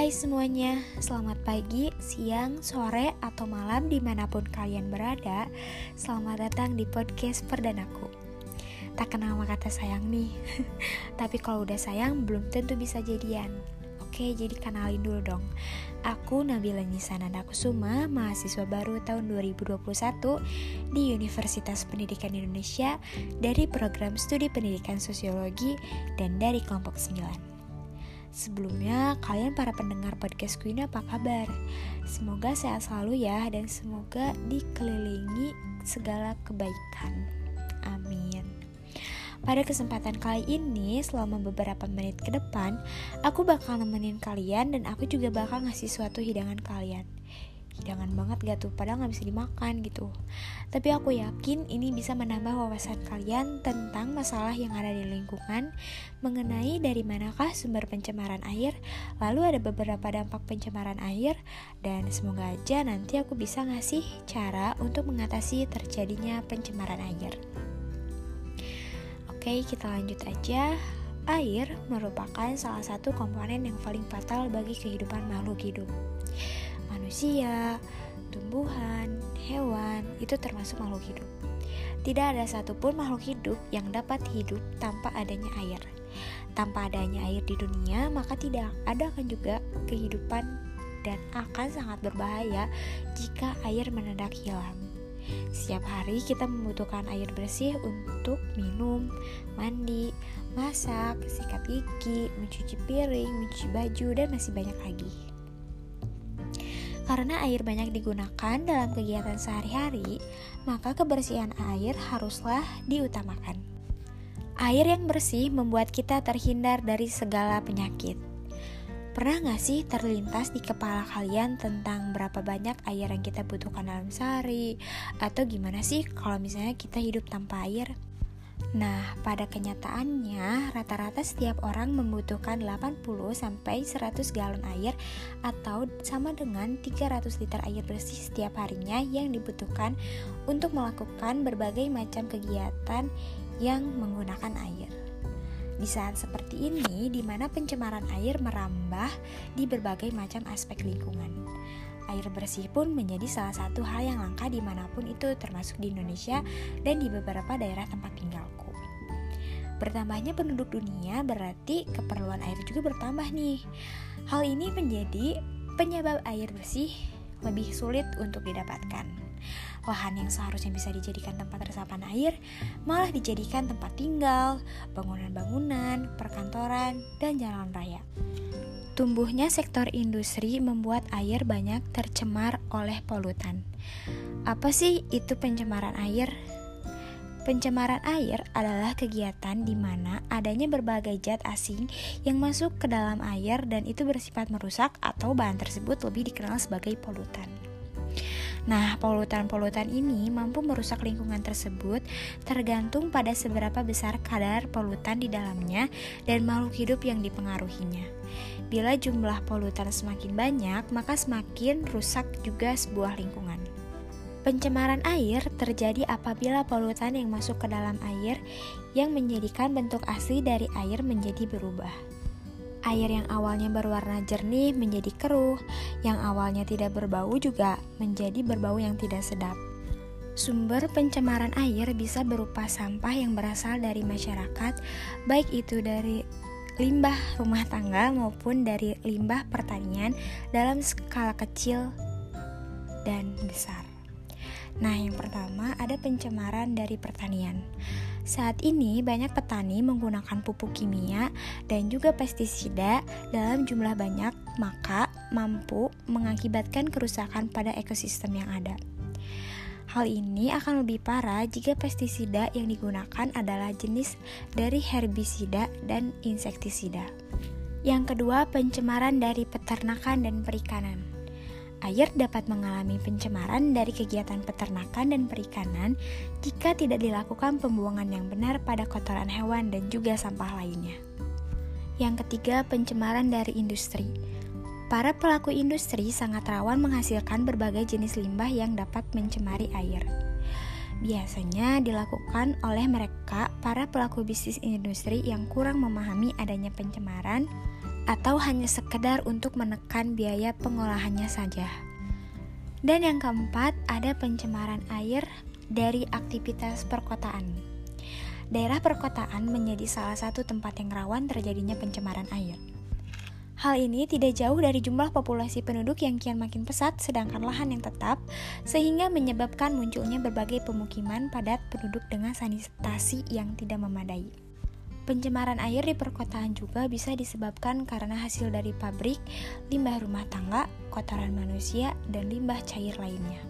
Hai semuanya, selamat pagi, siang, sore, atau malam di mana pun kalian berada. Selamat datang di podcast perdanaku. Tak kenal sama kata sayang nih. Tapi kalau udah sayang belum tentu bisa jadian. Oke, jadi kenalin dulu dong. Aku Nabila Nisananda Kusuma, mahasiswa baru tahun 2021 di Universitas Pendidikan Indonesia dari program studi pendidikan sosiologi dan dari kelompok 9 Sebelumnya, kalian para pendengar podcast ini apa kabar? Semoga sehat selalu ya dan semoga dikelilingi segala kebaikan. Amin. Pada kesempatan kali ini, selama beberapa menit ke depan, aku bakal nemenin kalian dan aku juga bakal ngasih suatu hidangan kalian jangan banget gak tuh padahal nggak bisa dimakan gitu. Tapi aku yakin ini bisa menambah wawasan kalian tentang masalah yang ada di lingkungan mengenai dari manakah sumber pencemaran air lalu ada beberapa dampak pencemaran air dan semoga aja nanti aku bisa ngasih cara untuk mengatasi terjadinya pencemaran air. Oke kita lanjut aja. Air merupakan salah satu komponen yang paling fatal bagi kehidupan makhluk hidup manusia, tumbuhan, hewan, itu termasuk makhluk hidup. Tidak ada satupun makhluk hidup yang dapat hidup tanpa adanya air. Tanpa adanya air di dunia, maka tidak ada akan juga kehidupan dan akan sangat berbahaya jika air mendadak hilang. Setiap hari kita membutuhkan air bersih untuk minum, mandi, masak, sikat gigi, mencuci piring, mencuci baju, dan masih banyak lagi. Karena air banyak digunakan dalam kegiatan sehari-hari, maka kebersihan air haruslah diutamakan. Air yang bersih membuat kita terhindar dari segala penyakit. Pernah gak sih terlintas di kepala kalian tentang berapa banyak air yang kita butuhkan dalam sehari? Atau gimana sih kalau misalnya kita hidup tanpa air? Nah, pada kenyataannya rata-rata setiap orang membutuhkan 80 sampai 100 galon air atau sama dengan 300 liter air bersih setiap harinya yang dibutuhkan untuk melakukan berbagai macam kegiatan yang menggunakan air. Di saat seperti ini, di mana pencemaran air merambah di berbagai macam aspek lingkungan air bersih pun menjadi salah satu hal yang langka di mana pun itu termasuk di Indonesia dan di beberapa daerah tempat tinggalku. Bertambahnya penduduk dunia berarti keperluan air juga bertambah nih. Hal ini menjadi penyebab air bersih lebih sulit untuk didapatkan. Lahan yang seharusnya bisa dijadikan tempat resapan air malah dijadikan tempat tinggal, bangunan-bangunan, perkantoran, dan jalan raya. Tumbuhnya sektor industri membuat air banyak tercemar oleh polutan. Apa sih itu pencemaran air? Pencemaran air adalah kegiatan di mana adanya berbagai zat asing yang masuk ke dalam air dan itu bersifat merusak atau bahan tersebut lebih dikenal sebagai polutan. Nah, polutan-polutan ini mampu merusak lingkungan tersebut tergantung pada seberapa besar kadar polutan di dalamnya dan makhluk hidup yang dipengaruhinya. Bila jumlah polutan semakin banyak, maka semakin rusak juga sebuah lingkungan. Pencemaran air terjadi apabila polutan yang masuk ke dalam air yang menjadikan bentuk asli dari air menjadi berubah. Air yang awalnya berwarna jernih menjadi keruh, yang awalnya tidak berbau juga menjadi berbau yang tidak sedap. Sumber pencemaran air bisa berupa sampah yang berasal dari masyarakat, baik itu dari limbah rumah tangga maupun dari limbah pertanian dalam skala kecil dan besar. Nah, yang pertama ada pencemaran dari pertanian. Saat ini banyak petani menggunakan pupuk kimia dan juga pestisida dalam jumlah banyak, maka mampu mengakibatkan kerusakan pada ekosistem yang ada. Hal ini akan lebih parah jika pestisida yang digunakan adalah jenis dari herbisida dan insektisida. Yang kedua, pencemaran dari peternakan dan perikanan. Air dapat mengalami pencemaran dari kegiatan peternakan dan perikanan jika tidak dilakukan pembuangan yang benar pada kotoran hewan dan juga sampah lainnya. Yang ketiga, pencemaran dari industri. Para pelaku industri sangat rawan menghasilkan berbagai jenis limbah yang dapat mencemari air. Biasanya dilakukan oleh mereka, para pelaku bisnis industri yang kurang memahami adanya pencemaran atau hanya sekedar untuk menekan biaya pengolahannya saja. Dan yang keempat, ada pencemaran air dari aktivitas perkotaan. Daerah perkotaan menjadi salah satu tempat yang rawan terjadinya pencemaran air. Hal ini tidak jauh dari jumlah populasi penduduk yang kian makin pesat, sedangkan lahan yang tetap, sehingga menyebabkan munculnya berbagai pemukiman padat penduduk dengan sanitasi yang tidak memadai. Pencemaran air di perkotaan juga bisa disebabkan karena hasil dari pabrik, limbah rumah tangga, kotoran manusia, dan limbah cair lainnya.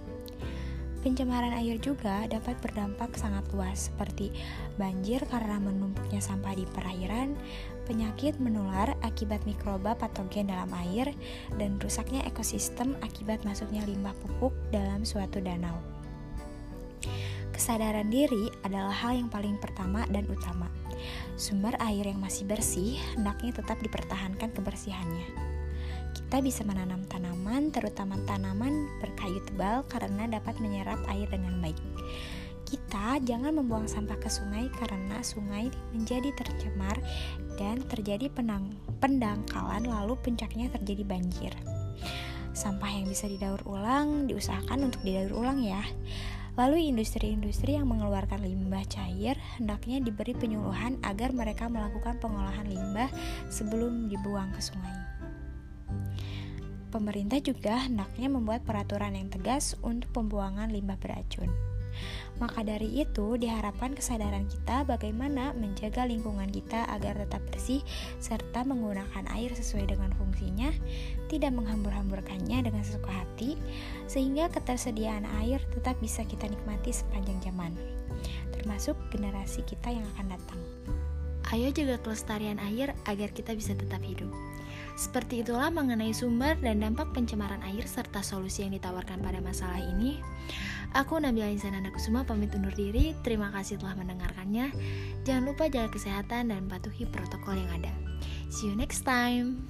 Pencemaran air juga dapat berdampak sangat luas, seperti banjir karena menumpuknya sampah di perairan, penyakit menular akibat mikroba patogen dalam air, dan rusaknya ekosistem akibat masuknya limbah pupuk dalam suatu danau. Kesadaran diri adalah hal yang paling pertama dan utama. Sumber air yang masih bersih hendaknya tetap dipertahankan kebersihannya. Kita bisa menanam tanaman, terutama tanaman berkayu tebal karena dapat menyerap air dengan baik. Kita jangan membuang sampah ke sungai karena sungai menjadi tercemar dan terjadi penang pendangkalan lalu puncaknya terjadi banjir. Sampah yang bisa didaur ulang diusahakan untuk didaur ulang ya. Lalu industri-industri yang mengeluarkan limbah cair hendaknya diberi penyuluhan agar mereka melakukan pengolahan limbah sebelum dibuang ke sungai. Pemerintah juga hendaknya membuat peraturan yang tegas untuk pembuangan limbah beracun. Maka dari itu, diharapkan kesadaran kita bagaimana menjaga lingkungan kita agar tetap bersih serta menggunakan air sesuai dengan fungsinya, tidak menghambur-hamburkannya dengan sesuka hati, sehingga ketersediaan air tetap bisa kita nikmati sepanjang zaman, termasuk generasi kita yang akan datang. Ayo jaga kelestarian air agar kita bisa tetap hidup. Seperti itulah mengenai sumber dan dampak pencemaran air serta solusi yang ditawarkan pada masalah ini. Aku Nabila Insana Kusuma pamit undur diri. Terima kasih telah mendengarkannya. Jangan lupa jaga kesehatan dan patuhi protokol yang ada. See you next time.